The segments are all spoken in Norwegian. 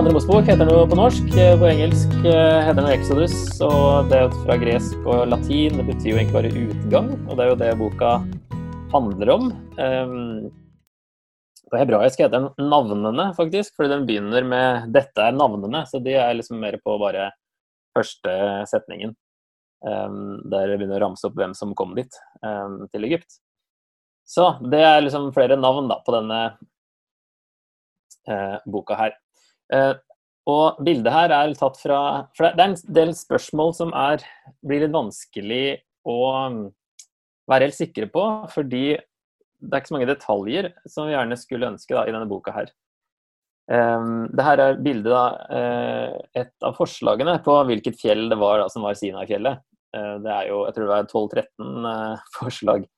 Andre Mosebok heter noe på norsk. Eh, på engelsk eh, heter den Exodus. Og det er fra gresk og latin. Det betyr jo egentlig bare utgang, og det er jo det boka handler om. Ehm, på hebraisk heter den navnene, faktisk, fordi den begynner med 'dette er navnene'. Så de er liksom mer på bare første setningen. Ehm, der det begynner å ramse opp hvem som kom dit, ehm, til Egypt. Så det er liksom flere navn da, på denne eh, boka her. Eh, og bildet her er tatt fra For det er en del spørsmål som er, blir litt vanskelig å mm, være helt sikre på, fordi det er ikke så mange detaljer som vi gjerne skulle ønske da, i denne boka her. Um, det her er bildet av uh, et av forslagene på hvilket fjell det var da, som var Sinai-fjellet. Uh, det er jo, jeg tror det var 12-13 uh, forslag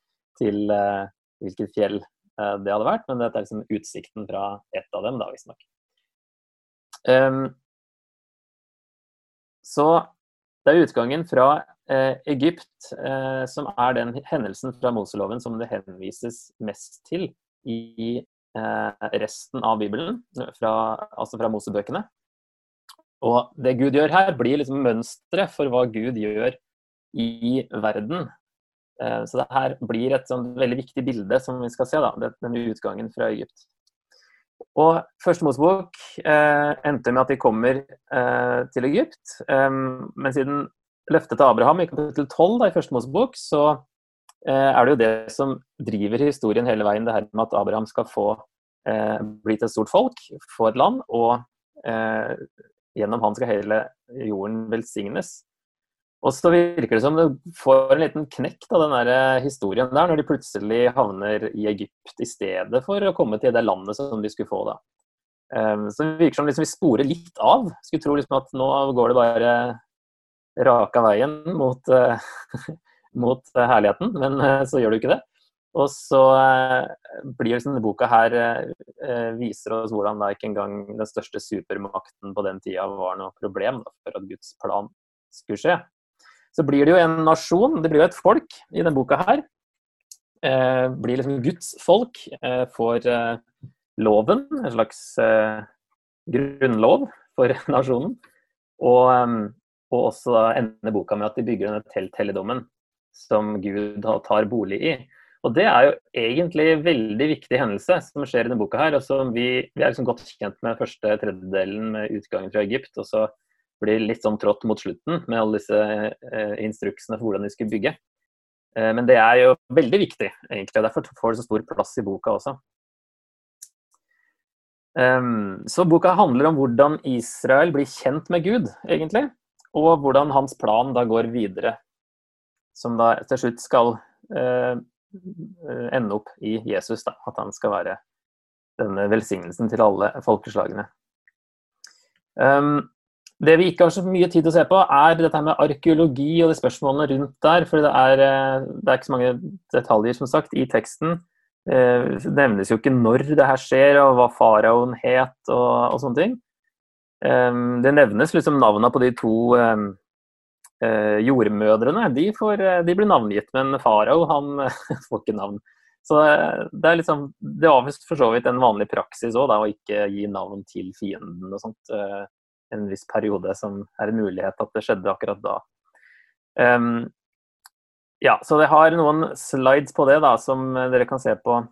til hvilket fjell det hadde vært, men dette er liksom utsikten fra ett av dem, da, visstnok. Um, så det er utgangen fra eh, Egypt eh, som er den hendelsen fra Moseloven som det henvises mest til i eh, resten av Bibelen, fra, altså fra Mosebøkene. Og det Gud gjør her, blir liksom mønsteret for hva Gud gjør i verden. Eh, så det her blir et sånn veldig viktig bilde som vi skal se, da, denne utgangen fra Egypt. Og Første Mosebok eh, endte med at de kommer eh, til Egypt. Um, men siden løftet til Abraham i kapittel 12 da, i Første Mosebok, så eh, er det jo det som driver historien hele veien, det her med at Abraham skal få eh, bli til et stort folk, få et land, og eh, gjennom han skal hele jorden velsignes. Og så virker det som det får en liten knekk av den der eh, historien der, når de plutselig havner i Egypt i stedet for å komme til det landet som de skulle få. da. Um, så det virker som liksom vi sporer litt av. Skulle tro liksom at nå går det bare raka veien mot, uh, mot herligheten, men uh, så gjør det ikke det. Og så blir liksom boka her viser oss hvordan da ikke engang den største supermakten på den tida var noe problem da, for at Guds plan skulle skje så blir det jo en nasjon, det blir jo et folk i denne boka her. Eh, blir liksom Guds folk. Eh, får eh, loven, en slags eh, grunnlov for nasjonen. Og, eh, og også ender boka med at de bygger denne telthelligdommen som Gud tar bolig i. Og Det er jo egentlig en veldig viktig hendelse som skjer i denne boka. her, og som Vi, vi er liksom godt kjent med første tredjedelen med utgangen fra Egypt. og så blir litt sånn trått mot slutten med alle disse eh, instruksene for hvordan de skulle bygge. Eh, men det er jo veldig viktig, egentlig, og derfor får det så stor plass i boka også. Um, så boka handler om hvordan Israel blir kjent med Gud, egentlig. Og hvordan hans plan da går videre. Som da til slutt skal uh, ende opp i Jesus. Da. At han skal være denne velsignelsen til alle folkeslagene. Um, det vi ikke har så mye tid til å se på, er dette med arkeologi og de spørsmålene rundt der. For det er, eh, det er ikke så mange detaljer, som sagt, i teksten. Eh, det nevnes jo ikke når det her skjer, og hva faraoen het og, og, sånne ting. Eh, det nevnes liksom navnene på de to jordmødrene. De, får, de blir navngitt, men farao han får ikke navn. Så det er liksom, det var for så vidt en vanlig praksis òg, å ikke gi navn til fienden og sånt en viss periode som er en mulighet at det skjedde akkurat da. Um, ja, så det har noen slides på det da, som dere kan se på.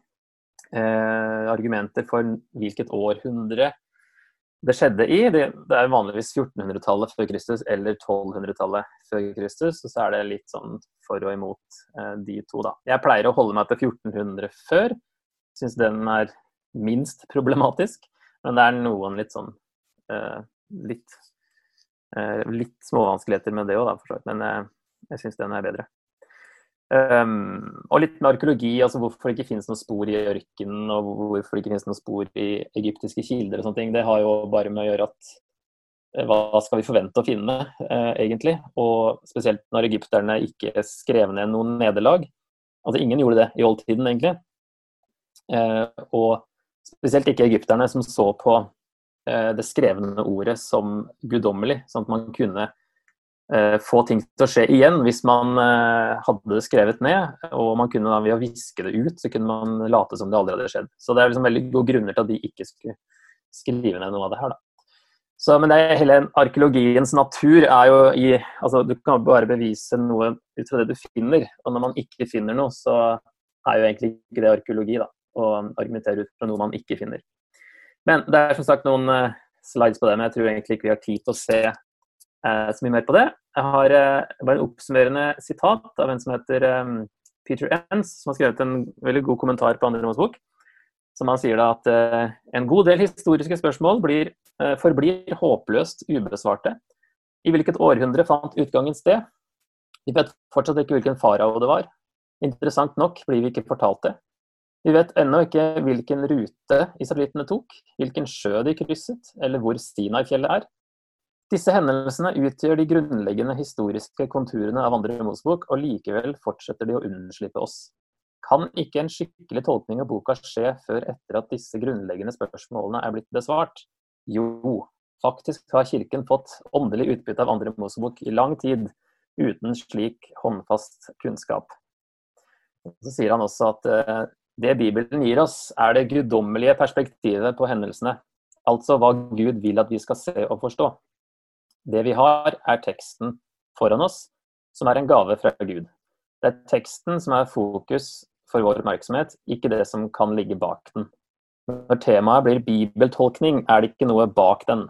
Eh, argumenter for hvilket århundre det skjedde i. Det, det er vanligvis 1400-tallet før Kristus eller 1200-tallet før Kristus. Og så er det litt sånn for og imot eh, de to, da. Jeg pleier å holde meg til 1400 før. Syns den er minst problematisk. Men det er noen litt sånn eh, litt, eh, litt småvanskeligheter med det òg, for så vidt. Men eh, jeg syns den er bedre. Um, og litt med arkeologi, altså hvorfor det ikke finnes noen spor i ørkenen, og hvorfor det ikke finnes noen spor i egyptiske kilder og sånne ting. Det har jo bare med å gjøre at eh, hva skal vi forvente å finne, eh, egentlig? Og spesielt når egypterne ikke skrev ned noen nederlag. Altså ingen gjorde det i oldtiden, egentlig. Eh, og spesielt ikke egypterne som så på det skrevne ordet som guddommelig, sånn at man kunne eh, få ting til å skje igjen hvis man eh, hadde det skrevet ned. Og man kunne da ved å viske det ut, så kunne man late som det aldri hadde skjedd. Så det er liksom veldig gode grunner til at de ikke skulle skrive ned noe av det her. da. Så, men det er hele arkeologiens natur er jo i altså Du kan bare bevise noe ut fra det du finner. Og når man ikke finner noe, så er jo egentlig ikke det arkeologi. da, Å argumentere ut fra noe man ikke finner. Men det er som sagt noen uh, slides på det, men jeg tror egentlig ikke vi har tid til å se uh, så mye mer på det. Jeg har uh, bare en oppsummerende sitat av en som heter um, Peter Enns, som har skrevet en veldig god kommentar på Andre Mos bok. Som han sier da at en god del historiske spørsmål blir Eh, forblir håpløst ubesvarte. I hvilket århundre fant utgangen sted? Vi vet fortsatt ikke hvilken farao det var. Interessant nok blir vi ikke fortalt det. Vi vet ennå ikke hvilken rute israelittene tok, hvilken sjø de krysset, eller hvor Sinai-fjellet er. Disse hendelsene utgjør de grunnleggende historiske konturene av andre Mosebok, og likevel fortsetter de å unnslippe oss. Kan ikke en skikkelig tolkning av boka skje før etter at disse grunnleggende spørsmålene er blitt besvart? Jo, faktisk har Kirken fått åndelig utbytte av andre Mosebok i lang tid uten slik håndfast kunnskap. Så sier han også at eh, det Bibelen gir oss, er det guddommelige perspektivet på hendelsene. Altså hva Gud vil at vi skal se og forstå. Det vi har, er teksten foran oss, som er en gave fra Gud. Det er teksten som er fokus for vår oppmerksomhet, ikke det som kan ligge bak den. Når temaet blir bibeltolkning, er det ikke noe bak den.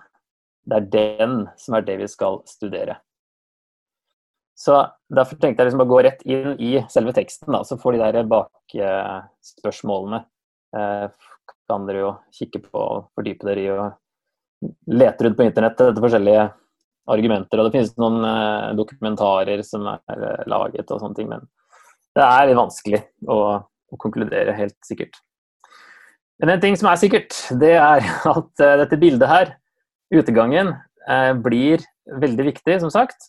Det er den som er det vi skal studere. Så Derfor tenkte jeg liksom å gå rett inn i selve teksten, da, så får de der bakspørsmålene eh, kan dere jo kikke på og fordype dere i og lete rundt på internett etter forskjellige argumenter. Og det finnes noen eh, dokumentarer som er eh, laget og sånne ting, men det er litt vanskelig å, å konkludere helt sikkert. Men en ting som er sikkert, det er at uh, dette bildet her, utegangen, uh, blir veldig viktig, som sagt.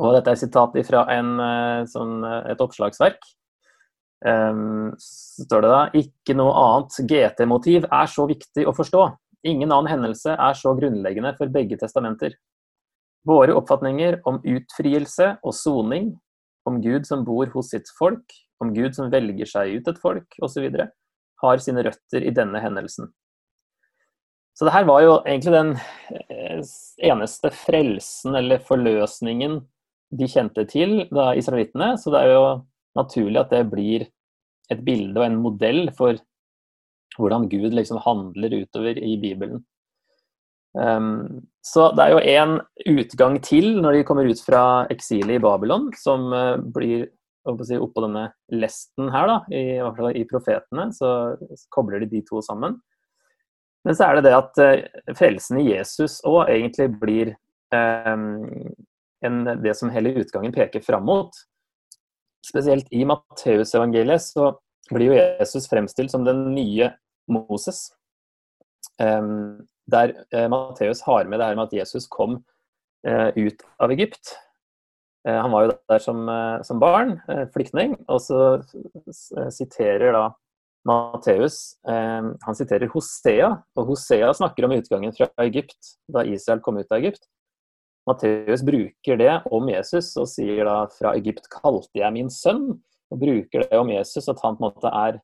Og dette er sitat fra en, uh, sånn, et oppslagsverk. Um, står det da ikke noe annet GT-motiv er så viktig å forstå. Ingen annen hendelse er så grunnleggende for begge testamenter. Våre oppfatninger om utfrielse og soning, om Gud som bor hos sitt folk, om Gud som velger seg ut et folk, osv har sine røtter i denne hendelsen. Så det her var jo egentlig den eh, eneste frelsen eller forløsningen de kjente til, da israelittene. Så det er jo naturlig at det blir et bilde og en modell for hvordan Gud liksom handler utover i Bibelen. Um, så det er jo en utgang til når de kommer ut fra eksilet i Babylon, som uh, blir si, oppå denne lesten her, da, i, i profetene, så, så, kobler de de to sammen. Men så er det det at uh, frelsen i Jesus òg egentlig blir um, en, det som hele utgangen peker fram mot. Spesielt i Matteusevangeliet så blir jo Jesus fremstilt som den nye Moses. Um, der uh, Matteus har med det her med at Jesus kom uh, ut av Egypt. Eh, han var jo der som, eh, som barn, eh, flyktning, og så siterer da Matteus Han siterer Hosea, og Hosea snakker om utgangen fra Egypt, da Israel kom ut av Egypt. Matteus bruker det om Jesus og sier da 'fra Egypt kalte jeg min sønn', og bruker det om Jesus at han på en måte er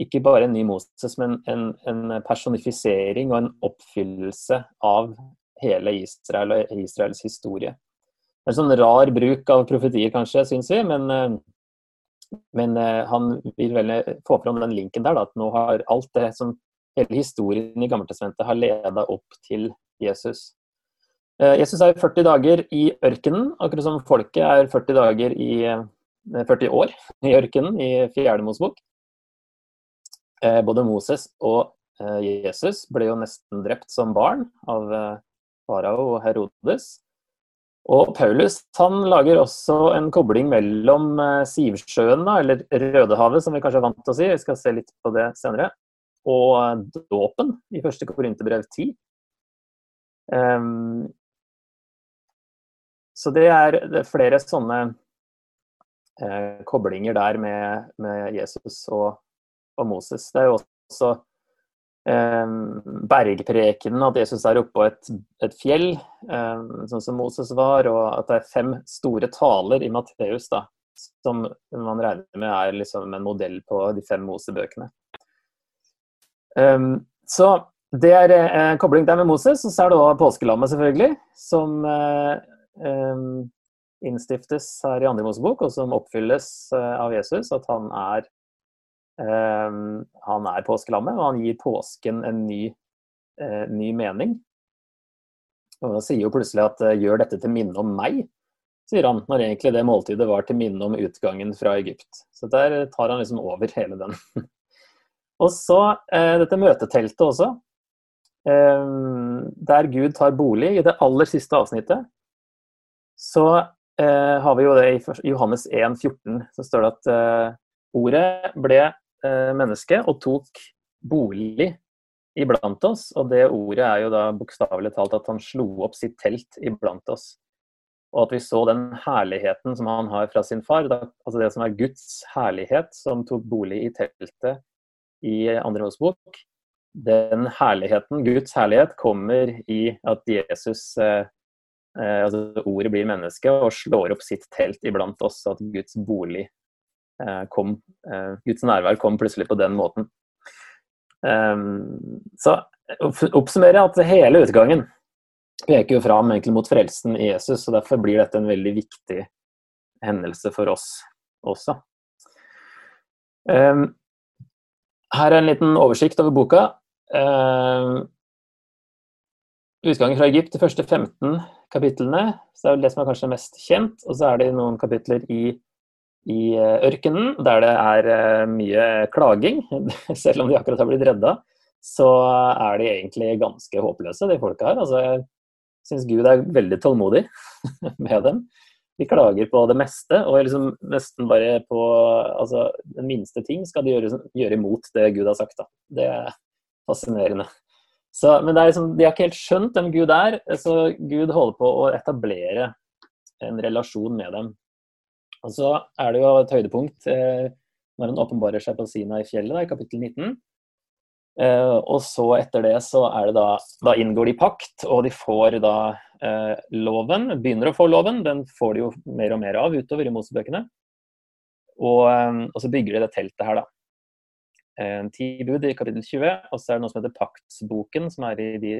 ikke bare en ny Moses, men en, en personifisering og en oppfyllelse av hele Israel og Israels historie en sånn rar bruk av profetier, kanskje, syns vi. Men, eh, men, eh, han vil veldig få fram den linken der, da, at nå har alt det som hele historien i Gammeltestamentet har leda opp til Jesus. Eh, Jesus er 40 dager i ørkenen, akkurat som folket er 40 dager i 40 år i ørkenen i Fjerde Mosebok. Både Moses og Jesus ble jo nesten drept som barn av farao og Herodes. Og Paulus han lager også en kobling mellom eh, Sivsjøen, eller Rødehavet, som vi kanskje er vant til å si, vi skal se litt på det senere, og dåpen i første Korinterbrev 10. Um, ehm, så det er, er, flere sånne eh, koblinger der med, med Jesus og, og, Moses. Det er jo også eh, bergprekenen, at Jesus er oppå et, et fjell, eh, sånn som Moses var, og at det er fem store taler i Matteus da, som man regner med er liksom en modell på de fem Mosebøkene. Um, så det er eh, kobling der med Moses, og så er det òg påskelammet, selvfølgelig, som eh, innstiftes her i andre Mosebok, og som oppfylles eh, av Jesus, at han er, eh, han er påskelammet, og han gir påsken en ny, eh, ny mening. Og da sier jo plutselig at 'gjør dette til minne om meg', sier han, når egentlig det måltidet var til minne om utgangen fra Egypt. Så der tar han liksom over hele den. og så eh, dette møteteltet også, eh, der Gud tar bolig i det aller siste avsnittet. Så eh, har vi jo det i Johannes 1, 14, så står det at eh, ordet ble eh, menneske og tok bolig iblant oss. Og det ordet er jo da bokstavelig talt at han slo opp sitt telt iblant oss og at vi så den herligheten som han har fra sin far. Da, altså det som er Guds herlighet, som tok bolig i teltet i andre Mosebok. Den herligheten, Guds herlighet, kommer i at Jesus eh, eh, altså Ordet blir menneske og slår opp sitt telt iblant oss. At Guds bolig eh, kom eh, Guds nærvær kom plutselig på den måten. Um, så oppsummerer jeg at hele utgangen peker jo fram egentlig mot frelsen i Jesus, og derfor blir dette en veldig viktig hendelse for oss også. Um, her er en liten oversikt over boka. Um, utgangen fra Egypt, de første 15 kapitlene, så er det det som er kanskje mest kjent. Og så er det noen kapitler i, i eh, ørkenen, der det er uh, mye klaging. Selv om de akkurat har blitt redda, så er de egentlig ganske håpløse, de folka her. Altså, syns Gud er veldig tålmodig med dem. De klager på det meste, og liksom nesten bare på altså, den minste ting skal de gjøre, gjøre imot det Gud har sagt. Da. Det er fascinerende. Så, men liksom, de har ikke helt skjønt hvem Gud er, så Gud holder på å etablere en relasjon med dem. Og så er det jo et høydepunkt eh, når han åpenbarer seg på Sina i fjellet, da, i kapittel 19. Eh, og så etter det så er det da Da inngår de pakt, og de får da eh, loven. Begynner å få loven. Den får de jo mer og mer av utover i Mosebøkene. Og, um, og, så bygger de det teltet her, da. Uh, ti bud i kapittel 20, og så er det noe som heter paktsboken, som er i de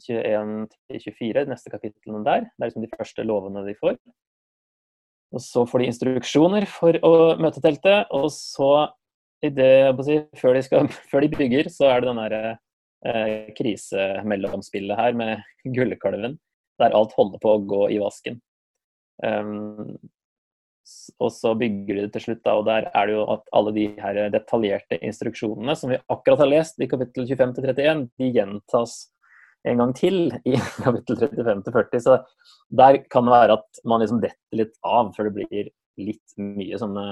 21-24, neste kapitlene der. Det er liksom de første lovene de får. Og så får de instruksjoner for å møte teltet, og så det, si, før, de skal, før, de bygger, så er det den derre eh, krisemellomspillet her med gullkalven, der alt holder på å gå i vasken. Um, og så bygger de det til slutt, da, og der er det jo at alle de her detaljerte instruksjonene som vi akkurat har lest i kapittel 25-31, de gjentas en gang til i kapittel 35-40. Så der kan det være at man liksom detter litt av før det blir litt mye sånne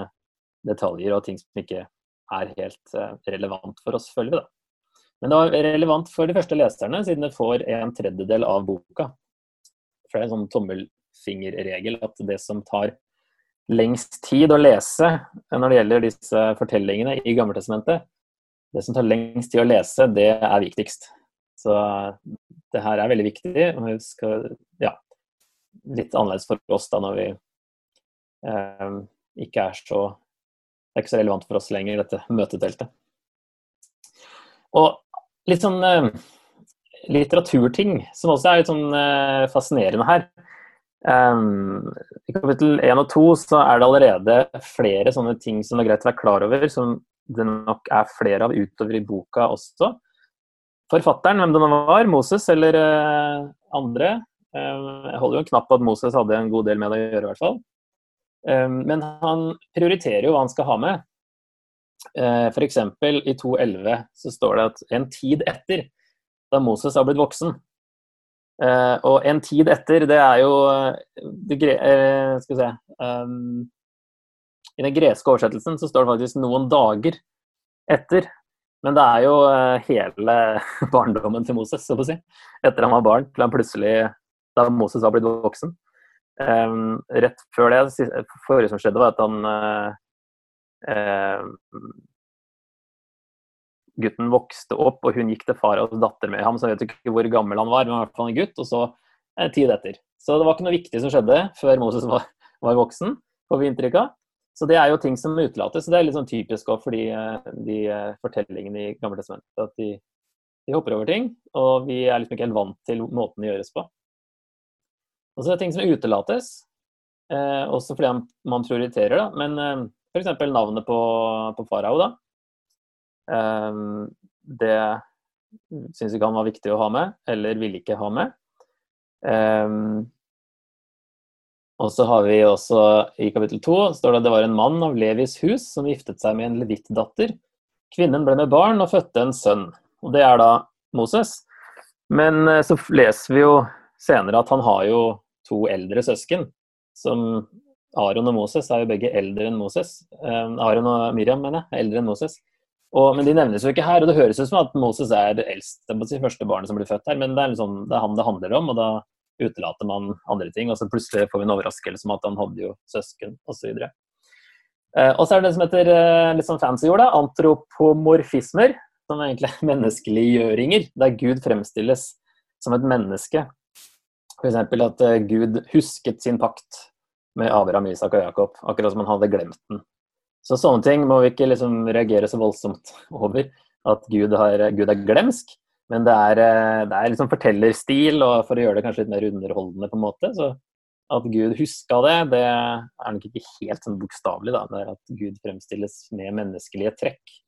detaljer og ting som ikke er helt eh, relevant for oss, føler vi. da. Men det var relevant for de første leserne, siden det får en tredjedel av boka. For det er en sånn tommelfingerregel at det som tar lengst tid å lese når det gjelder disse fortellingene i Gammeltestamentet, det som tar lengst tid å lese, det er viktigst. Så det her er veldig viktig. og vi skal, ja, Litt annerledes for oss da når vi eh, ikke er så det er ikke så relevant for oss lenger, dette møteteltet. Og litt sånn eh, litteraturting som også er litt sånn eh, fascinerende her. Um, I kapittel 1 og 2 så er det allerede flere sånne ting som det er greit å være klar over, som det nok er flere av utover i boka også. Forfatteren, hvem det nå var, Moses eller uh, andre. um, jeg holder jo en knapp på at Moses hadde en god del med det å gjøre, i hvert fall. Um, men han prioriterer jo hva han skal ha med. Uh, F.eks. i 2.11 så står det at en tid etter, da Moses har blitt voksen eh, Og en tid etter, det er jo det, uh, Skal vi se um, I den greske oversettelsen så står det faktisk 'noen dager etter'. Men det er jo hele barndommen til Moses, så å si. Etter han var barn, til han plutselig Da Moses har blitt voksen. Um, rett før det, forrige som skjedde, var at han uh, Gutten vokste opp, og hun gikk til far og datter med ham. Så jeg vet ikke hvor gammel han var, men i hvert fall en gutt. Og så en tid etter. Så det var ikke noe viktig som skjedde før Moses var, var voksen, får vi inntrykk av. Så det er jo ting som utelates. Det er litt sånn typisk for de, de fortellingene i Gamle testamentet. At de, de, hopper over ting, og vi er liksom ikke helt vant til måten det gjøres på. Og så er det ting som utelates, eh, også fordi man prioriterer, da. Men eh, f.eks. navnet på, på farao, da. Eh, det syns ikke han var viktig å ha med, eller ville ikke ha med. Eh, og så har vi også i kapittel to står det at det var en mann av Levis hus som giftet seg med en levittdatter. Kvinnen ble med barn og fødte en sønn. Og det er da Moses. Men eh, så leser vi jo senere at han har jo to eldre søsken. Som Aron og Moses er jo begge eldre enn Moses. Eh, Aron og Miriam, mener jeg, er eldre enn Moses. Og, men de nevnes jo ikke her, og det høres ut som at Moses er det eldste, si, første barnet som blir født her, men det er, liksom, det er han det handler om. og da utelater man andre ting. Og så plutselig får vi en overraskelse om at han hadde jo søsken, osv. Eh, og så er det det som heter eh, litt sånn fancy ord, da, antropomorfismer. Som er egentlig menneskeliggjøringer, der Gud fremstilles som et menneske. F.eks. at eh, Gud husket sin pakt med Abraham, Isak og Jakob, akkurat som han hadde glemt den. Så sånne ting må vi ikke liksom reagere så voldsomt over. At Gud, har, Gud er glemsk. Men det er, eh, det er liksom fortellerstil, og for å gjøre det kanskje litt mer underholdende, på en måte. Så at Gud huska det, det er nok ikke helt sånn bokstavelig, da. Det er at Gud fremstilles med menneskelige trekk.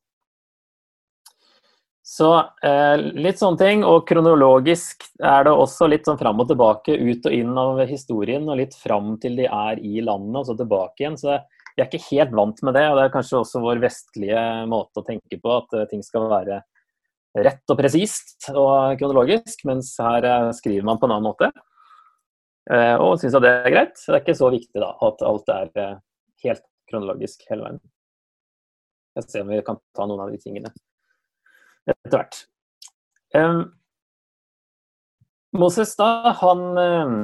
Så eh, litt sånne ting. Og kronologisk er det også litt sånn fram og tilbake, ut og inn av historien, og litt fram til de er i landet, og så tilbake igjen. Så vi er ikke helt vant med det, og det er kanskje også vår vestlige måte å tenke på, at uh, ting skal være rett og presist og kronologisk, mens her eh, skriver man på en annen måte. Eh, og syns at det er greit. Det er ikke så viktig da, at alt er eh, helt kronologisk hele veien. Jeg ser om vi kan ta noen av de tingene etter hvert. Um, Moses, da, han um,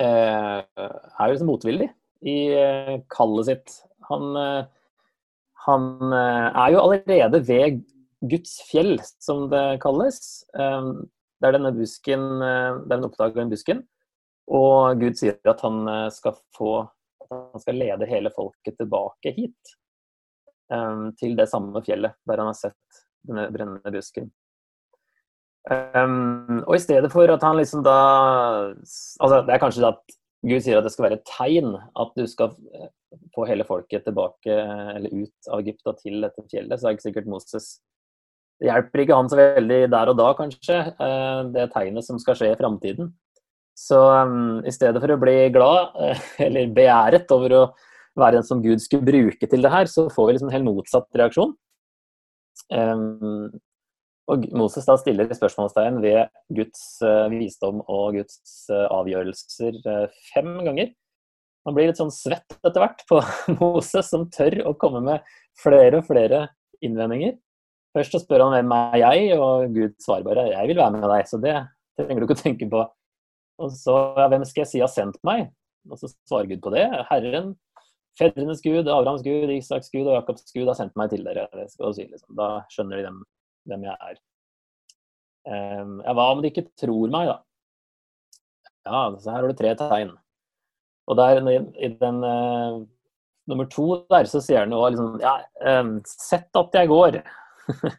er jo liksom motvillig i uh, kallet sitt. Han uh, han eh, er jo allerede ved Guds fjell, som det kalles. Det er denne busken, eh, der han oppdager den busken. Og Gud sier at han eh, skal få han skal lede hele folket tilbake hit. Til det samme fjellet der han har sett denne brennende busken. Um, og i stedet for at han liksom da Altså, det er kanskje at Gud sier at det skal være et tegn at du skal få hele folket tilbake eller ut av Egypt og til dette fjellet, så er ikke sikkert Moses Det hjelper ikke han så veldig der og da, kanskje, eh, det tegnet som skal skje i framtiden. Så um, i stedet for å bli glad, eh, eller begjæret over å være den som Gud skulle bruke til det her, så får vi liksom en helt motsatt reaksjon. Um, og Moses da stiller spørsmålstegn ved Guds uh, visdom og Guds uh, avgjørelser uh, fem ganger. Man blir litt sånn svett etter hvert på Moses, som tør å komme med flere og flere innvendinger. Først så spør han hvem er jeg, og Gud svarer bare 'jeg vil være med deg'. Så det trenger du ikke å tenke på. Og så ja, hvem skal jeg si har sendt meg? Og så svarer Gud på det. Herren, fedrenes Gud, Abrahams Gud, Isaks Gud og Jakobs Gud har sendt meg til dere. Liksom. Da skjønner de hvem, hvem jeg er. Um, ja, hva om de ikke tror meg, da? Ja, så her har du tre tegn. Og der, i den uh, nummer to der, så sier han jo liksom Ja, um, sett at jeg går.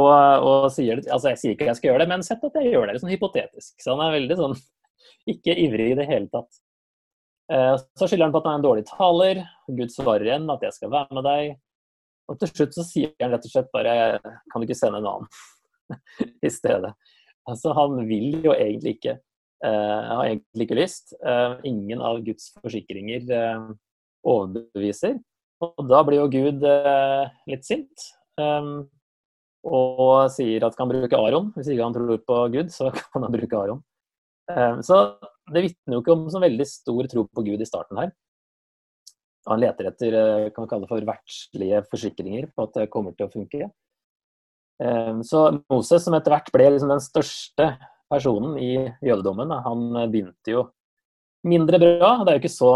og, og, sier Altså, jeg sier ikke jeg skal gjøre det, men sett at jeg gjør det. Sånn hypotetisk. Så han er veldig sånn ikke ivrig i det hele tatt. Uh, så skylder han på at han er en dårlig taler. Gud svarer igjen at jeg skal være med deg. Og til slutt så sier han rett og slett bare Kan du ikke sende en annen i stedet? Altså, han vil jo egentlig ikke. Uh, har egentlig ikke lyst. Uh, ingen av Guds forsikringer uh, overbeviser. Og da blir jo Gud litt sint. Og sier at han kan bruke Aron. Hvis ikke han tror på Gud, så kan han bruke Aron. Så det vitner jo ikke om så veldig stor tro på Gud i starten her. Han leter etter kan vi kalle det for verdslige forsikringer på at det kommer til å funke. Så Moses, som etter hvert ble liksom den største personen i jødedommen. Han begynte jo mindre bra. Det er jo ikke så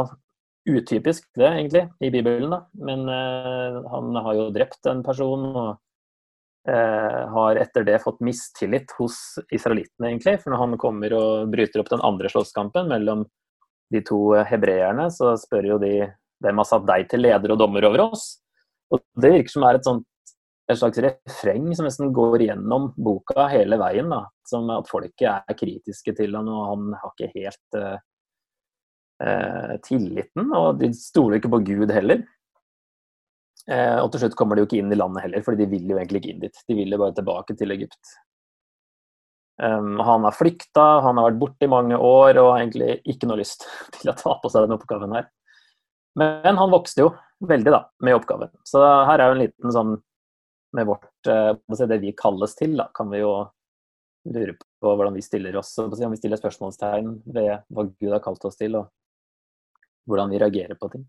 utypisk det, egentlig, i Bibelen. da. Men uh, han har jo drept en person og har etter det fått mistillit hos israelittene, egentlig. For når han kommer og bryter opp den andre slåsskampen mellom de to hebreerne, så spør jo de hvem har satt deg til leder og dommer over oss? Og Det virker som er et sånt et slags refreng som nesten går gjennom boka hele veien. Da. Som at folket er kritiske til han, og han har ikke helt uh, uh, tilliten. Og de stoler ikke på Gud heller. Uh, og til slutt kommer de jo ikke inn i landet heller, fordi de vil jo egentlig ikke inn dit. De vil jo bare tilbake til Egypt. Um, han har flykta, han har vært borte i mange år og har egentlig ikke noe lyst til å ta på seg den oppgaven her. Men han vokste jo veldig da, med oppgaven. Så her er jo en liten sånn med vårt, eh, det vi kalles til, da, kan vi jo lure på hvordan vi stiller oss. Om vi stiller spørsmålstegn ved hva Gud har kalt oss til, og hvordan vi reagerer på ting.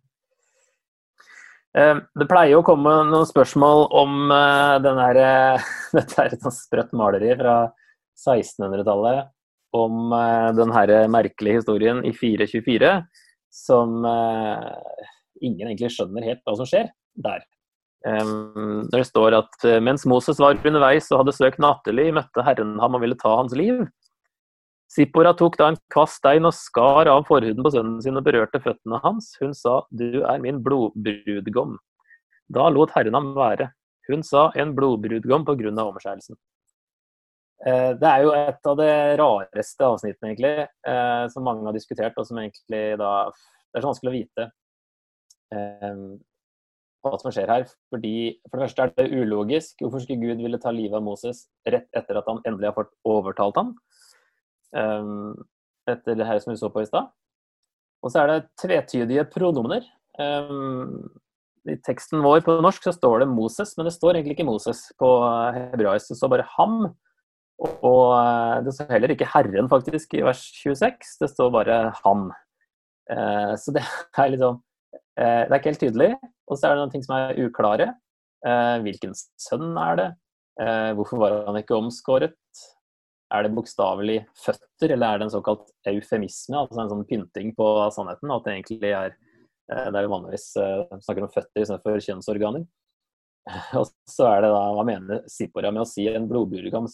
Eh, det pleier å komme noen spørsmål om eh, denne, Dette er et sprøtt maleri fra 1600-tallet om den merkelige historien i 424, som ingen egentlig skjønner helt hva som skjer der. Um, når det står at uh, mens Moses var underveis og hadde søkt nattelig, møtte Herren ham og ville ta hans liv. Sippora tok da en kvast stein og skar av forhuden på sønnen sin og berørte føttene hans. Hun sa, du er min blodbrudgom. Da lot Herren ham være. Hun sa, en blodbrudgom på grunn av omskjærelsen. Uh, det er jo et av de rareste avsnittene, egentlig, uh, som mange har diskutert, og som egentlig da Det er så vanskelig å vite hva som skjer her. Fordi For det første er det ulogisk. Hvorfor skulle Gud ville ta livet av Moses rett etter at han endelig har fått overtalt ham? Etter det her som vi så på i stad. Og så er det tvetydige pronomener. I teksten vår på norsk så står det Moses, men det står egentlig ikke Moses på hebraisk. Det står bare ham. Og eh, det står heller ikke Herren, faktisk, i vers 26. Det står bare han. Uh, så det er Eh, det er ikke helt tydelig. Og så er det noen ting som er uklare. Eh, hvilken sønn er det? Eh, hvorfor var han ikke omskåret? Er det bokstavelig føtter, eller er det en såkalt eufemisme, altså en sånn pynting på sannheten? At det egentlig er Det er jo vanligvis snakker om føtter istedenfor kjønnsorganer. Og så er det da Hva mener Sipora med å si en blodburgam?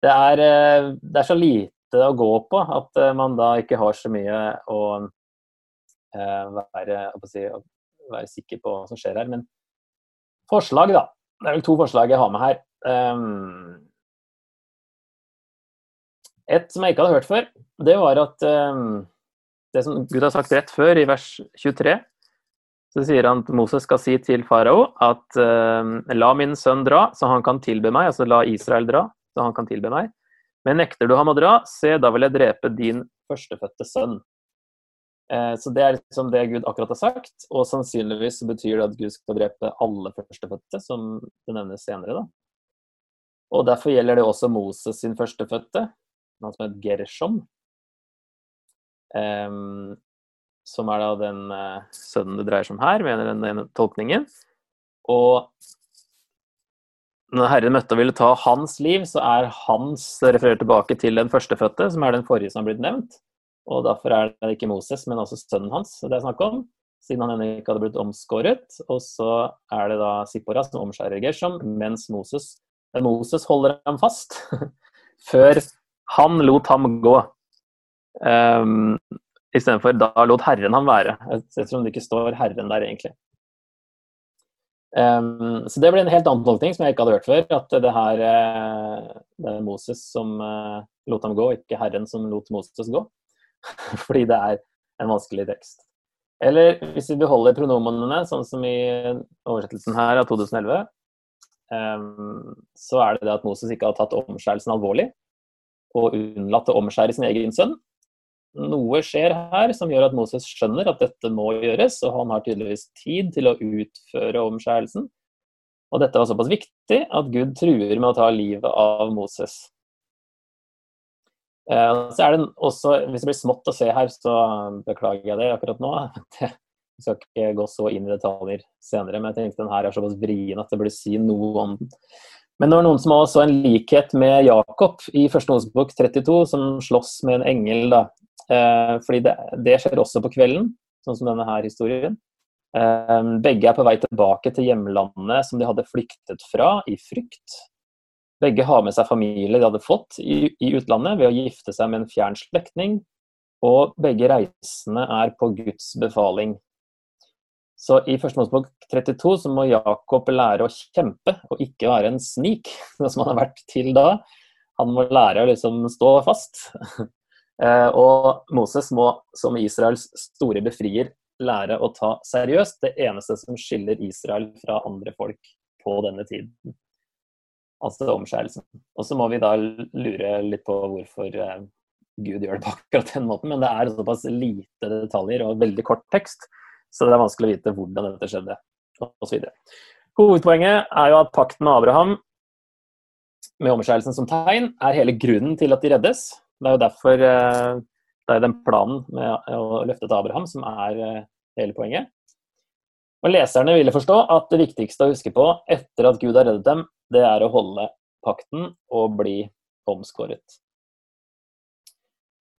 Det er, det er så lite å gå på at man da ikke har så mye å være, være, si, være, sikker på hva som skjer her. Men forslag, da. Det er vel to forslag jeg har med her. Um, et som jeg ikke hadde hørt før, det var at det som Gud har sagt rett før, i vers 23, så sier han at Moses skal si til farao at la min sønn dra, så han kan tilbe meg. Altså la Israel dra, så han kan tilbe meg. Men nekter du ham å dra, se, da vil jeg drepe din førstefødte sønn. Eh, så det er liksom det Gud akkurat har sagt, og sannsynligvis betyr det at Gud skal drepe alle førstefødte, som det nevnes senere. da. Og derfor gjelder det også Moses sin førstefødte, han som het Gershom. Um, som er da den uh, sønnen det dreier seg om her, mener den, ene tolkningen. Og når Herren møtte og ville ta hans liv, så er hans referert tilbake til den førstefødte, som er den forrige som har blitt nevnt. Og derfor er det ikke Moses, men også sønnen hans det er snakk om. Siden han ennå ikke hadde blitt omskåret. Og så er det da Sippora som omskjærer Gershom, mens Moses, Moses holder ham fast før han lot ham gå. Um, Istedenfor da lot Herren ham være. Jeg tror det ikke står Herren der, egentlig. Um, så det ble en helt annen tolkning som jeg ikke hadde hørt før. At det her uh, det er Moses som uh, lot ham gå, ikke Herren som lot Moses gå. fordi det er en vanskelig tekst. Eller hvis vi beholder pronomenene, sånn som i oversettelsen her av 2011, um, så er det det at Moses ikke har tatt omskjærelsen alvorlig og unnlatt å omskjære sin egen sønn. Noe skjer her som gjør at Moses skjønner at dette må gjøres, og han har tydeligvis tid til å utføre omskjærelsen. Og dette var såpass viktig at Gud truer med å ta livet av Moses. Eh, så er det også, Hvis det blir smått å se her, så beklager jeg det akkurat nå. Jeg skal ikke gå så inn i detaljer senere, men jeg tenkte den her er såpass vrien at det burde si noe om den. Men det var noen som også en likhet med Jakob i første Osebok 32, som slåss med en engel. da. Eh, fordi det, det, skjer også på kvelden, sånn som denne her historien. Eh, begge er på vei tilbake til hjemlandet som de hadde flyktet fra i frykt. Begge har med seg familie de hadde fått i, i utlandet ved å gifte seg med en fjern slektning, og begge reisende er på Guds befaling. Så i første Mosebok 32 så må Jakob lære å kjempe, og ikke være en snik, som han har vært til da. Han må lære å liksom stå fast. Eh, og Moses må som Israels store befrier lære å ta seriøst det eneste som skiller Israel fra andre folk på denne tiden. Altså omskjærelsen. Og så må vi da lure litt på hvorfor eh, Gud gjør det på akkurat den måten, men det er såpass lite detaljer og veldig kort tekst, så det er vanskelig å vite hvordan dette skjedde, osv. Hovedpoenget er jo at pakten med Abraham med omskjærelsen som tegn er hele grunnen til at de reddes. Det er jo derfor eh, det er den planen med å løfte til Abraham som er eh, hele poenget. Og Leserne ville forstå at det viktigste å huske på etter at Gud har reddet dem, det er å holde pakten og bli omskåret.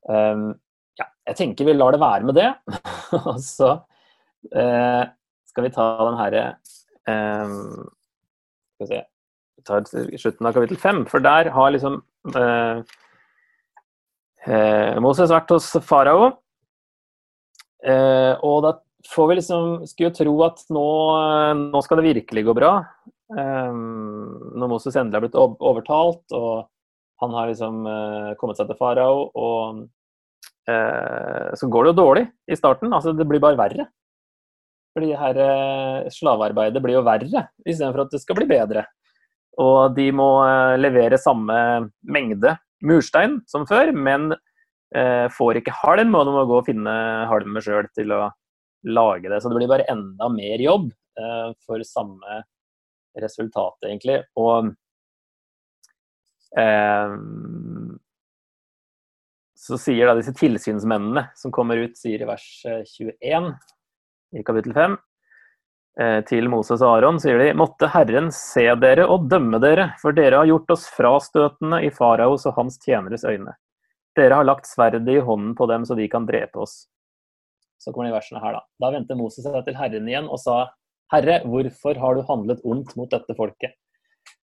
Um, ja, jeg tenker vi lar det være med det. Og så uh, skal vi ta den herre um, Skal vi se Vi tar slutten av kapittel fem, for der har liksom uh, uh, Moses vært hos farao. og da får vi liksom Skulle jo tro at nå, nå skal det virkelig gå bra. Eh, når Moses endelig har blitt overtalt, og han har liksom uh, kommet seg til farao, og uh, så går det jo dårlig i starten. Altså, det blir bare verre. Fordi her slavearbeidet blir jo verre, istedenfor at det skal bli bedre. Og de må levere samme mengde murstein som før, men får ikke halm, og du må gå og finne halmet sjøl til å lage det. Så det blir bare enda mer jobb for samme resultat, egentlig. Og eh, så sier da disse tilsynsmennene som kommer ut, sier i vers 21 eh, i kapittel 5 eh, til Moses og Aron, sier de måtte Herren se dere og dømme dere, for dere har gjort oss frastøtende i faraos og hans tjeneres øyne. Dere har lagt sverdet i hånden på dem så de kan drepe oss. Så kommer de versene her, da. Da vendte Moses seg til Herren igjen og sa, Herre, hvorfor har du handlet ondt mot dette folket?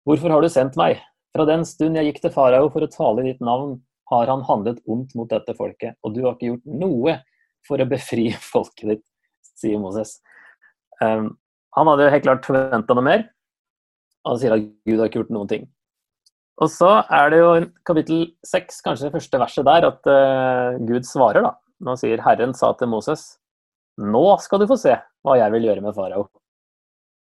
Hvorfor har du sendt meg? Fra den stund jeg gikk til farao for å tale i ditt navn, har han handlet ondt mot dette folket, og du har ikke gjort noe for å befri folket ditt, sier Moses. Um, han hadde jo helt klart forventa noe mer, og han sier at Gud har ikke gjort noen ting. Og så er det jo kapittel seks, kanskje det første verset der, at uh, Gud svarer, da. Nå sier Herren sa til Moses, nå skal du få se hva jeg vil gjøre med farao.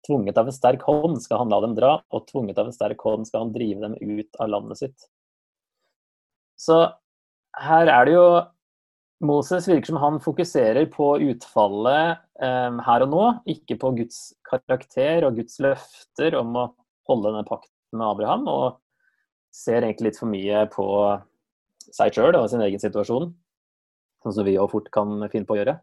Tvunget av en sterk hånd skal han la dem dra, og tvunget av en sterk hånd skal han drive dem ut av landet sitt. Så her er det jo Moses virker som han fokuserer på utfallet eh, her og nå, ikke på Guds karakter og Guds løfter om å holde denne pakten med Abraham, og ser egentlig litt for mye på seg sjøl og sin egen situasjon, sånn som vi òg fort kan finne på å gjøre.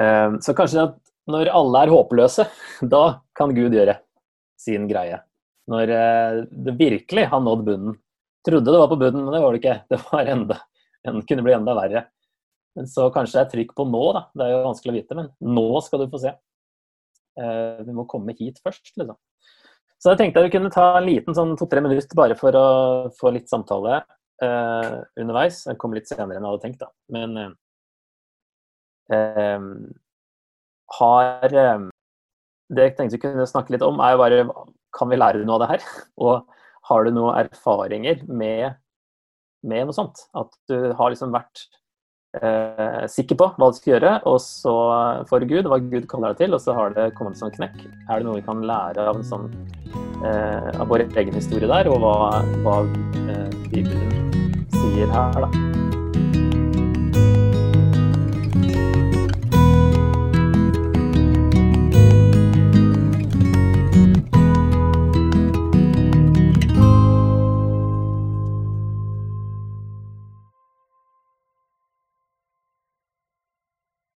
Eh, så kanskje at når alle er håpløse, da kan Gud gjøre sin greie. Når eh, det virkelig har nådd bunnen. Trodde det var på bunnen, men det var det ikke. Det var enda, det kunne bli enda verre. Men så kanskje det er trykk på nå, da. Det er jo vanskelig å vite, men nå skal du få se. Uh, vi må komme hit først, liksom. Så jeg tenkte jeg kunne ta en liten sånn to-tre minutter bare for å få litt samtale uh, underveis. Jeg kom litt senere enn jeg hadde tenkt, da. Men eh har Det jeg tenkte vi kunne snakke litt om, er jo bare Kan vi lære noe av det her? Og har du noen erfaringer med, med noe sånt? At du har liksom vært eh, sikker på hva du skal gjøre, og så for Gud, hva Gud kaller deg til, og så har det kommet en sånn knekk. Er det noe vi kan lære av sånn eh, av vår egen historie der, og hva, hva eh, Bibelen sier her, da?